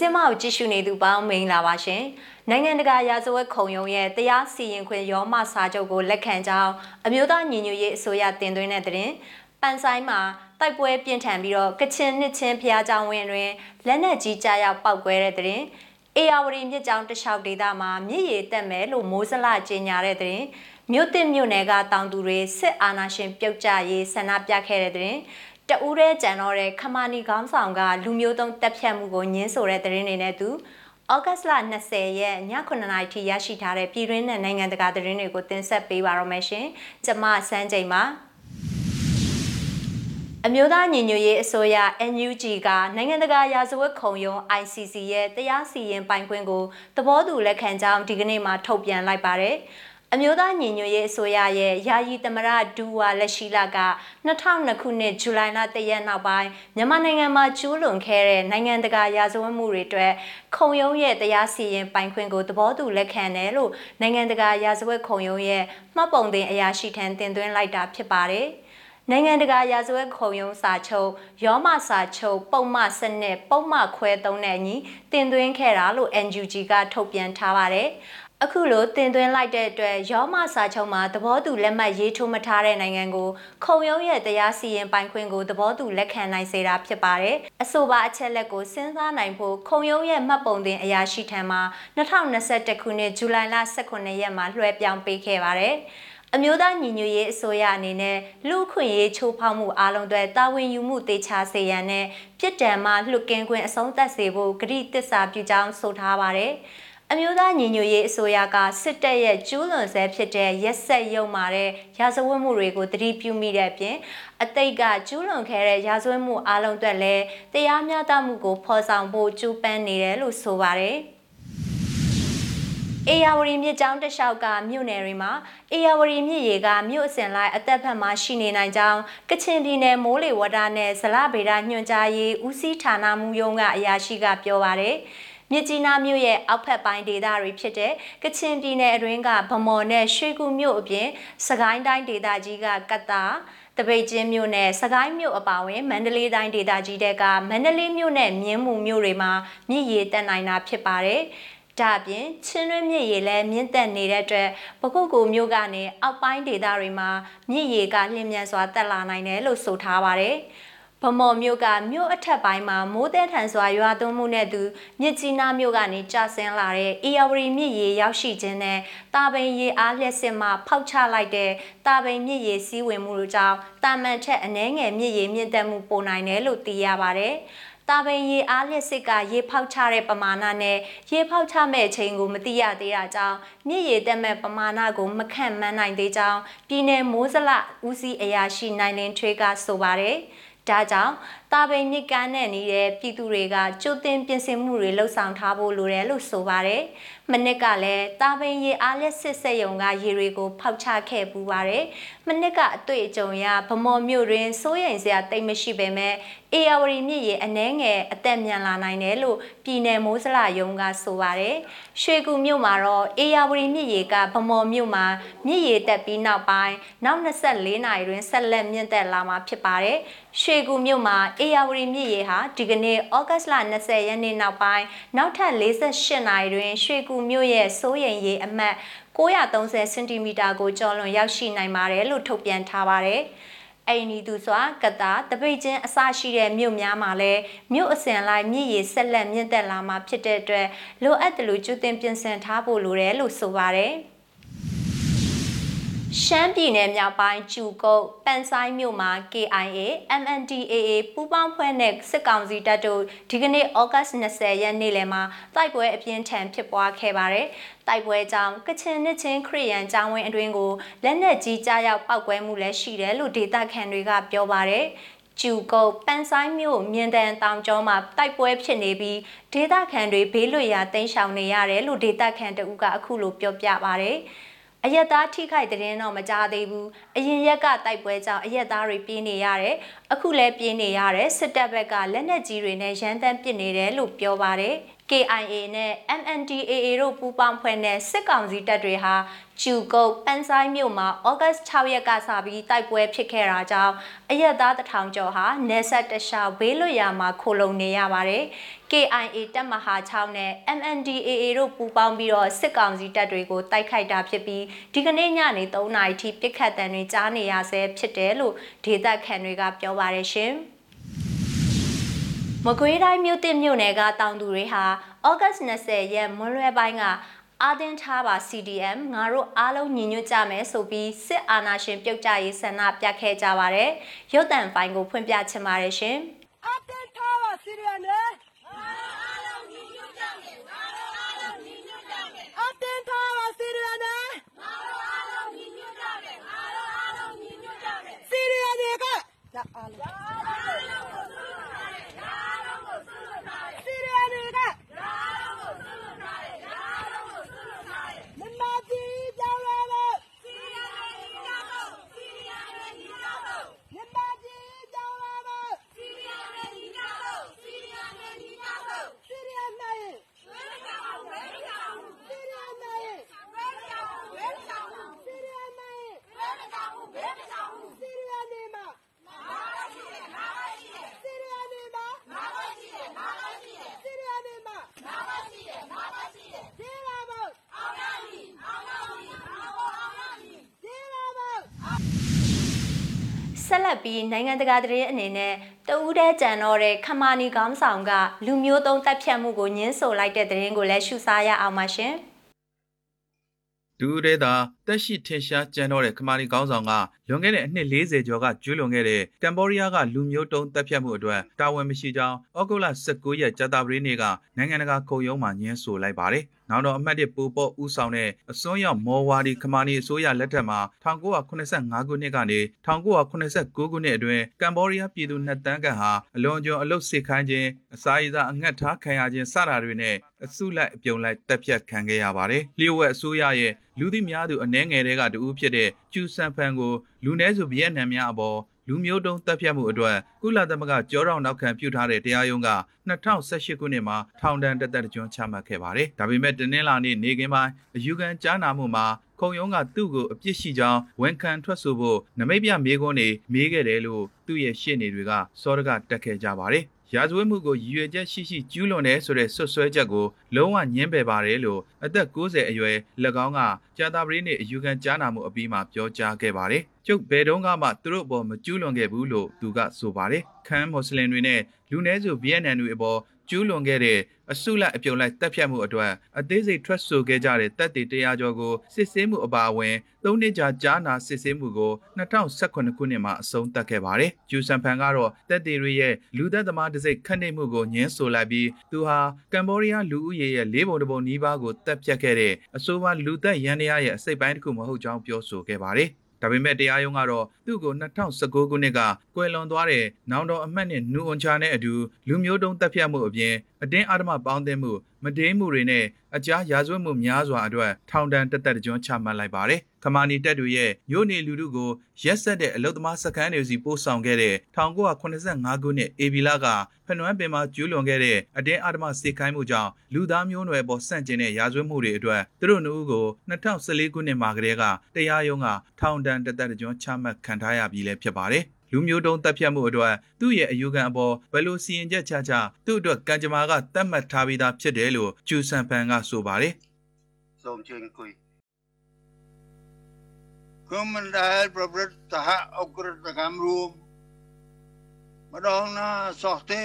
စင်မကိုကြည့်ရှုနေသူပေါင်းမင်္ဂလာပါရှင်။နိုင်ငံတကာရာဇဝတ်ခုံရုံးရဲ့တရားစီရင်ခွင့်ရောမစာချုပ်ကိုလက်ခံကြောင်းအမျိုးသားညီညွတ်ရေးအစိုးရတင်သွင်းတဲ့တဲ့ပန်ဆိုင်မှာတိုက်ပွဲပြင်းထန်ပြီးတော့ကချင်နှစ်ချင်းဖျားကြောင်ဝင်တွင်လက်နက်ကြီးကြားရောက်ပောက်ကွဲတဲ့တဲ့အေယာဝတီမြစ်ကြောင်တလျှောက်ဒေသမှာမြစ်ရည်တက်မယ်လို့မိုးစလကြေညာတဲ့တဲ့မြို့တစ်မြို့နယ်ကတောင်သူတွေစစ်အာဏာရှင်ပြုတ်ကျရေးဆန္ဒပြခဲ့တဲ့တဲ့ တဦးရဲကြံတော့တဲ့ခမာနီခေါင်းဆောင်ကလူမျိုးတုံးတက်ဖြတ်မှုကိုညှင်းဆိုတဲ့သတင်းတွေနဲ့သူဩဂတ်လ20ရက်ည9:00နာရီထိရရှိထားတဲ့ပြည်တွင်းနဲ့နိုင်ငံတကာသတင်းတွေကိုတင်ဆက်ပေးပါရမရှင်။ကျွန်မစန်းချိန်ပါအမျိုးသားညီညွတ်ရေးအစိုးရ NUG ကနိုင်ငံတကာရာဇဝတ်ခုံရုံး ICC ရဲ့တရားစီရင်ပိုင်ခွင့်ကိုသဘောတူလက်ခံကြောင်းဒီကနေ့မှထုတ်ပြန်လိုက်ပါတယ်။ အမျိုးသားညီညွတ်ရေးအစိုးရရဲ့ယာယီသမရဒူဝါလက်ရှိလာက2002ခုနှစ်ဇူလိုင်လတရက်နောက်ပိုင်းမြန်မာနိုင်ငံမှာကျူးလွန်ခဲ့တဲ့နိုင်ငံတကာရာဇဝတ်မှုတွေအတွက်ခုံရုံးရဲ့တရားစီရင်ပိုင်ခွင့်ကိုသဘောတူလက်ခံတယ်လို့နိုင်ငံတကာရာဇဝတ်ခုံရုံးရဲ့မှတ်ပုံတင်အရာရှိထံတင်သွင်းလိုက်တာဖြစ်ပါတယ်။နိုင်ငံတကာရာဇဝတ်ခုံရုံးစာချုပ်ရောမစာချုပ်ပုံမှစနစ်ပုံမှခွဲသုံးတဲ့အညီတင်သွင်းခဲ့တာလို့ NUG ကထုတ်ပြန်ထားပါတယ်။ အခုလိုတင်သွင်းလိုက်တဲ့အတွက်ရောမစာချုပ်မှာသဘောတူလက်မှတ်ရေးထိုးမထားတဲ့နိုင်ငံကိုခုံရုံးရဲ့တရားစီရင်ပိုင်ခွင့်ကိုသဘောတူလက်ခံနိုင်စေတာဖြစ်ပါတယ်။အဆိုပါအချက်လက်ကိုစဉ်းစားနိုင်ဖို့ခုံရုံးရဲ့မှတ်ပုံတင်အရာရှိထံမှ2021ခုနှစ်ဇူလိုင်လ18ရက်မှာလွှဲပြောင်းပေးခဲ့ပါတယ်။အမျိုးသားညီညွတ်ရေးအစိုးရအနေနဲ့လူခွင့်ရေးချိုးဖောက်မှုအလုံးတွေတာဝန်ယူမှုတေချာစေရန်နဲ့ပြစ်ဒဏ်မှလွတ်ကင်းခွင့်အဆုံးသတ်စေဖို့ကတိသစ္စာပြုကြောင်းဆိုထားပါတယ်။ အမျိုးသားညီညွတ်ရေးအစိုးရကစစ်တပ်ရဲ့ကျူးလွန်ဆဲဖြစ်တဲ့ရက်ဆက်ရုံမာတဲ့ရာဇဝတ်မှုတွေကိုတတိပြုမိတဲ့အပြင်အတိတ်ကကျူးလွန်ခဲ့တဲ့ရာဇဝတ်မှုအလုံးအတွက်လည်းတရားမျှတမှုကိုဖော်ဆောင်ဖို့ကြိုးပမ်းနေတယ်လို့ဆိုပါတယ်အေယာဝတီမြစ်ကြောင်းတလျှောက်ကမြို့နယ်တွေမှာအေယာဝတီမြစ်ရေကမြို့အစင်လိုက်အသက်ဖက်မှာရှိနေနိုင်ကြောင်းကချင်ပြည်နယ်မိုးလေဝသနဲ့ဇလဗေဒညွှန်ကြားရေးဦးစီးဌာနမှူးရုံးကအရာရှိကပြောပါရယ် မြစ်ကြီးနားမြို့ရဲ့အောက်ဖက်ပိုင်းဒေသတွေဖြစ်တဲ့ကချင်ပြည်နယ်အတွင်းကဗမော်နဲ့ရွှေကူမြို့အပြင်စကိုင်းတိုင်းဒေသကြီးကကတာတပိတ်ချင်းမြို့နယ်စကိုင်းမြို့အပါအဝင်မန္တလေးတိုင်းဒေသကြီးတဲကမန္တလေးမြို့နဲ့မြင်းမူမြို့တွေမှာမြစ်ရေတက်နိုင်တာဖြစ်ပါတယ်။ဒါအပြင်ချင်းတွင်းမြစ်ရေလည်းမြင့်တက်နေတဲ့အတွက်ပခုတ်ကူမြို့ကနေအောက်ပိုင်းဒေသတွေမှာမြစ်ရေကလျင်မြန်စွာတက်လာနိုင်တယ်လို့ဆိုထားပါတယ်။ ဗမော်မြို့ကမြို့အထက်ပိုင်းမှာမိုးတဲထန်စွာရွာသွန်းမှုနဲ့သူမြစ်ကြီးနားမြို့ကနေကျဆင်းလာတဲ့အေယာဝတီမြစ်ရေရောက်ရှိခြင်းနဲ့တာပိန်ရေအားလျက်စစ်မှဖောက်ချလိုက်တဲ့တာပိန်မြစ်ရေစီးဝင်မှုတို့ကြောင့်တာမန်ထက်အနှဲငယ်မြစ်ရေမြင့်တက်မှုပိုနိုင်တယ်လို့သိရပါတယ်။တာပင်ရေအားလျက်စစ်ကရေဖောက်ချတဲ့ပမာဏနဲ့ရေဖောက်ချမဲ့အချိန်ကိုမသိရသေးတာကြောင့်မြစ်ရေတက်မဲ့ပမာဏကိုမခန့်မှန်းနိုင်သေးကြောင်းပြည်내မိုးစလဦးစီးအရာရှိနိုင်လင်းထွေးကဆိုပါတယ်။ ဒါကြောင့်တာပိန်မြစ်ကမ်းနဲ့နေတဲ့ပြည်သူတွေကကြိုတင်ပြင်ဆင်မှုတွေလှုပ်ဆောင်ထားဖို့လိုတယ်လို့ဆိုပါတယ်။မနစ်ကလည်းတာပိန်ရေအားလက်စစ်ဆက်ယုံကရေတွေကိုဖောက်ချခဲ့ပူပါတယ်။မနစ်ကအတွေ့အကြုံရဗမော်မြို့တွင်စိုးရိမ်စရာတိတ်မရှိပေမဲ့အေယာဝတီမြစ်ရေအနှဲငယ်အသက်မြန်လာနိုင်တယ်လို့ပြည်내မိုးစလယုံကဆိုပါတယ်။ရွှေကူမြို့မှာတော့အေယာဝတီမြစ်ရေကဗမော်မြို့မှာမြစ်ရေတက်ပြီးနောက်ပိုင်းနောက်24နာရီတွင်ဆက်လက်မြင့်တက်လာမှာဖြစ်ပါတယ်။ရွှေကူမြို့မှာအေယာဝတီမြစ်ရေဟာဒီကနေ့ဩဂတ်လ20ရက်နေ့နောက်ပိုင်းနောက်ထပ်48နာရီတွင်ရွှေကူမြို့ရဲ့စိုးရိမ်ရေအမှတ်930စင်တီမီတာကိုကျော်လွန်ရောက်ရှိနိုင်ပါတယ်လို့ထုတ်ပြန်ထားပါတယ်။အိမ်နီသူစွာကတာတပိတ်ချင်းအစရှိတဲ့မြို့များမှာလည်းမြို့အစဉ်လိုက်မြစ်ရေဆက်လက်မြင့်တက်လာမှာဖြစ်တဲ့အတွက်လိုအပ်တယ်လို့ကျွတင်ပြင်ဆင်ထားဖို့လိုတယ်လို့ဆိုပါတယ်။ ရှမ်းပြည်နယ်မြောက်ပိုင်းကျူကုတ်ပန်ဆိုင်မြို့မှာ KIA MNDAA ပူးပေါင်းဖွဲ့နဲ့စစ်ကောင်စီတပ်တို့ဒီကနေ့ဩဂတ်20ရက်နေ့လယ်မှာတိုက်ပွဲအပြင်းထန်ဖြစ်ပွားခဲ့ပါတယ်။တိုက်ပွဲကြောင့်ကချင်နှစ်ချင်းခရီးရန်ကျောင်းဝင်းအတွင်းကိုလက်နက်ကြီးကြားရောက်ပောက်ကွဲမှုလည်းရှိတယ်လို့ဒေသခံတွေကပြောပါတယ်။ကျူကုတ်ပန်ဆိုင်မြို့မြင်းတန်တောင်ကျောမှာတိုက်ပွဲဖြစ်နေပြီးဒေသခံတွေဘေးလွတ်ရာတိမ်းရှောင်နေရတယ်လို့ဒေသခံတဦးကအခုလိုပြောပြပါဗျာ။ အရက်သားထိခိုက်တဲ့ရင်တော့မကြားသေးဘူးအရင်ရက်ကတိုက်ပွဲကြောင့်အရက်သားတွေပြေးနေရတယ်အခုလည်းပြေးနေရတယ်စစ်တပ်ဘက်ကလက်နက်ကြီးတွေနဲ့ရန်တမ်းပစ်နေတယ်လို့ပြောပါတယ် KIA နဲ့ MNDAA တို့ပူးပေါင်းဖွဲ့တဲ့စစ်ကောင်စီတပ်တွေဟာကျူကုတ်ပန်းဆိုင်မြို့မှာဩဂတ်6ရက်ကစပြီးတိုက်ပွဲဖြစ်ခဲ့တာကြောင့်အရက်သားတထောင်ကျော်ဟာနေဆက်တလျှောက်ဘေးလွတ်ရာမှာခိုလုံနေရပါတယ်။ KIA တပ်မဟာ6နဲ့ MNDAA တို့ပူးပေါင်းပြီးတော့စစ်ကောင်စီတပ်တွေကိုတိုက်ခိုက်တာဖြစ်ပြီးဒီကနေ့ညနေ3နာရီထိပစ်ခတ်တံတွေကြားနေရဆဲဖြစ်တယ်လို့ဒေသခံတွေကပြောပါတယ်ရှင်။ မကွေးတိုင်းမြို့တစ်မြို့နယ်ကတောင်သူတွေဟာဩဂတ်20ရက်မွန်းလွဲပိုင်းကအာဒင်ထားပါ CDM ငါတို့အားလုံးညီညွတ်ကြမယ်ဆိုပြီးစစ်အာဏာရှင်ပြုတ်ကြရေးဆန္ဒပြခဲ့ကြပါတယ်။ရုပ်တံဖိုင်ကိုဖွင့်ပြချင်ပါတယ်ရှင်။အာဒင်ထားပါ CDM နဲ့အာဒင်ထားပါ CDM နဲ့စီရီယတွေကအားလုံး ဆက်လက်ပြီးနိုင်ငံတကာသတင်းအနေနဲ့တဦးတည်းကြံတော့တဲ့ခမာနီကောင်းဆောင်ကလူမျိုးတုံးတပ်ဖြတ်မှုကိုညှင်းဆိုလိုက်တဲ့သတင်းကိုလည်းရှုစားရအောင်ပါရှင်။ဒူးရဲသာ တက်ရှိထင်ရှားကြံတော့တဲ့ခမာနီကောင်းဆောင်ကလွန်ခဲ့တဲ့အနှစ်40ကျော်ကကျူးလွန်ခဲ့တဲ့ကမ်ဘောဒီးယားကလူမျိုးတုံးတပ်ဖြတ်မှုအတွက်တာဝန်မရှိကြောင်းဩဂုတ်လ19ရက်ကြာသပတေးနေ့ကနိုင်ငံတကာခုံရုံးမှညှင်းဆိုလိုက်ပါတယ်။နောက်တော့အမှတ်၁ပူပေါ်ဦးဆောင်တဲ့အစွန်းရောက်မော်ဝါဒီခမာနီအစိုးရလက်ထက်မှာ1985ခုနှစ်ကနေ1989ခုနှစ်အတွင်းကမ်ဘောဒီးယားပြည်သူနှစ်တန်းကန်ဟာအလွန်ကျွံအလုတ်စစ်ခိုင်းခြင်းအစာရည်စားအငတ်ထားခံရခြင်းစတာတွေနဲ့အစုလိုက်အပြုံလိုက်တပ်ဖြတ်ခံခဲ့ရပါတယ်။လျှို့ဝှက်အစိုးရရဲ့လူသိများသူအနှဲငယ်တွေကတူဦးဖြစ်တဲ့ကျူဆန်ဖန်ကိုလူနည်းစုဗီယက်နမ်များအပေါ်လူမျိုးတုံးတပ်ဖြတ်မှုအတွက်ကုလသမဂ္ဂကြောတော်နောက်ခံပြုထားတဲ့တရားရုံးက2018ခုနှစ်မှာထောင်ဒဏ်တသက်ကျွန်းချမှတ်ခဲ့ပါတယ်။ဒါပေမဲ့တနင်္လာနေ့နေကင်းပိုင်းအယူခံကြားနာမှုမှာခုံရုံးကသူ့ကိုအပြစ်ရှိကြောင်းဝန်ခံထွက်ဆိုဖို့နမိတ်ပြမေးခွန်းတွေမေးခဲ့တယ်လို့သူ့ရဲ့ရှေ့နေတွေကစောရကတက်ခဲ့ကြပါတယ်။ ရာဇဝတ်မှုကိုရည်ရွယ်ချက်ရှိရှိကျူးလွန်တယ်ဆိုတဲ့ဆွဆွဲချက်ကိုလုံးဝညှင်းပယ်ပါတယ်လို့အသက်60အရွယ်၎င်းကကြာတာပရိနေ့အယူခံကြားနာမှုအပြီးမှာပြောကြားခဲ့ပါတယ်။ကျုပ်ဘယ်တော့မှသူတို့အပေါ်မကျူးလွန်ခဲ့ဘူးလို့သူကဆိုပါတယ်။ခမ်းမွတ်စလင်တွေနဲ့လူနည်းစုဗီယက်နမ်တွေအပေါ် ကျူးလွန်ခဲ့တဲ့အစုလိုက်အပြုံလိုက်တပ်ဖြတ်မှုအတွက်အသေးစိတ်ထွက်ဆိုခဲ့ကြတဲ့တပ်တွေတရားကျော်ကိုစစ်ဆေးမှုအပါအဝင်၃နှစ်ကြာကြားနာစစ်ဆေးမှုကို2018ခုနှစ်မှာအဆုံးသတ်ခဲ့ပါတယ်။ကျူဆန်ဖန်ကတော့တပ်တွေရဲ့လူသက်သမားတစိ့ခတ်နေမှုကိုညှင်းဆိုလိုက်ပြီးသူဟာကမ်ဘောဒီးယားလူဦးရေရဲ့လေးပုံတစ်ပုံနီးပါးကိုတပ်ဖြတ်ခဲ့တဲ့အဆိုပါလူသက်ရန်တရားရဲ့အစိတ်ပိုင်းတစ်ခုမဟုတ်ကြောင်းပြောဆိုခဲ့ပါတယ်။ ဒါပေမဲ့တရားရုံးကတော့သူ့ကို2019ခုနှစ်ကကွယ်လွန်သွားတဲ့နောင်တော်အမတ်နဲ့နူအွန်ချာနဲ့အတူလူမျိုးတုံးတပ်ဖြတ်မှုအပြင်အတင်းအဓမ္မပေါင်းသင်းမှုမဒိန်းမှုတွေနဲ့အကြားရာဇဝတ်မှုများစွာအတွက်ထောင်ဒဏ်တက်တက်ကြွချမှတ်လိုက်ပါတယ်။ခမာနီတပ်တွေရဲ့မြို့နေလူထုကိုရက်ဆက်တဲ့အလုသမားစခန်းတွေစီပို့ဆောင်ခဲ့တဲ့1985ခုနှစ်အေဗီလာကဖနွမ်းပင်မှာကျူးလွန်ခဲ့တဲ့အတင်းအဓမ္မစေခိုင်းမှုကြောင့်လူသားမျိုးနွယ်ပေါ်ဆန့်ကျင်တဲ့ရာဇဝတ်မှုတွေအတွက်သူတို့နှုတ်ကို2014ခုနှစ်မှာကတည်းကတရားရုံးကထောင်ဒဏ်တက်တက်ကြွချမှတ်ခံထားရပြီးလည်းဖြစ်ပါတယ်။ လူမျိုးတုံးတပ်ဖြတ်မှုအတွက်သူ့ရဲ့အယူခံအပေါ်ဘယ်လိုစီရင်ချက်ချချသူ့အတွက်ကံကြမ္မာကတတ်မှတ်ထားပြီးသားဖြစ်တယ်လို့ကျူဆန်ဖန်ကဆိုပါတယ်။ဆုံးချင်းကွေကမ္မန္တရပပတ္တဟဩကရတကံရူမဒေါနာစောတေ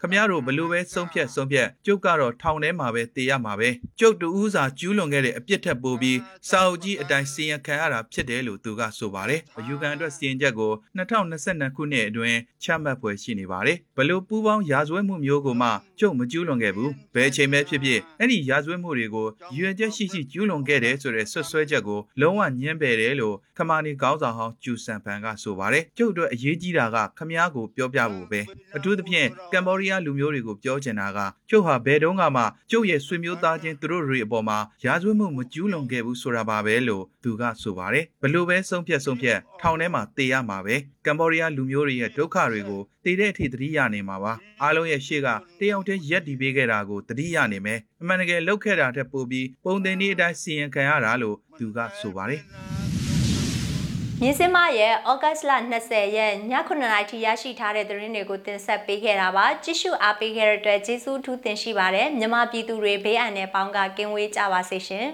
ခမရတို့ဘလို့ပဲဆုံးဖြတ်ဆုံးဖြတ်ကျုပ်ကတော့ထောင်ထဲမှာပဲတည်ရမှာပဲကျုပ်တူးစာကျူးလွန်ခဲ့တဲ့အပြစ်ထက်ပိုပြီးစာအုပ်ကြီးအတိုင်းစီရင်ခံရတာဖြစ်တယ်လို့သူကဆိုပါတယ်အယူခံအတွက်စီရင်ချက်ကို2022ခုနှစ်အတွင်းချမှတ်ဖွယ်ရှိနေပါတယ်ဘလို့ပူးပေါင်းရာဇဝတ်မှုမျိုးကိုမှကျုပ်မကျူးလွန်ခဲ့ဘူးဘယ်ချိန်ပဲဖြစ်ဖြစ်အဲ့ဒီရာဇဝတ်မှုတွေကိုရွေချက်ရှိရှိကျူးလွန်ခဲ့တယ်ဆိုတဲ့ဆွဆွဲချက်ကိုလုံးဝညှင်းပယ်တယ်လို့ခမာနီကောင်းဆောင်ဟောင်းကျူဆန်ဖန်ကဆိုပါတယ်ကျုပ်တို့အရေးကြီးတာကခမည်းကိုပြောပြဖို့ပဲအထူးသဖြင့်င့်ကမ်ဘောဒီးယားလူမျိုးတွေကိုပြောချင်တာကကျုပ်ဟာဘယ်တုန်းကမှကျုပ်ရဲ့ဆွေမျိုးသားချင်းသူတို့တွေအပေါ်မှာရာဇဝတ်မှုမကျူးလွန်ခဲ့ဘူးဆိုတာပါပဲလို့သူကဆိုပါတယ်ဘလို့ပဲဆုံးဖြတ်ဆုံးဖြတ်ထောင်ထဲမှာတေးရမှာပဲကကမ်ဘောဒီးယားလူမျိုးတွေရဲ့ဒုက္ခတွေကိုတည်တဲ့အထိသတိရနေမှာပါအားလုံးရဲ့ရှေ့ကတယောက်တည်းရက်တည်ပေးခဲ့တာကိုသတိရနေမယ်အမှန်တကယ်လောက်ခဲ့တာထက်ပိုပြီးပုံသင်နည်းအတိုင်းစီရင်ခံရတာလို့သူကဆိုပါတယ် မြင်းစင်းမရဲ့ဩဂတ်စ်လ20ရက်ည9:00နာရီထိရရှိထားတဲ့သတင်းတွေကိုတင်ဆက်ပေးခဲ့တာပါကြည့်ရှုအားပေးခဲ့တဲ့အတွက်ကျေးဇူးထူးတင်ရှိပါတယ်မြန်မာပြည်သူတွေဘေးအန္တရာယ်ပေါင်းကကင်းဝေးကြပါစေရှင်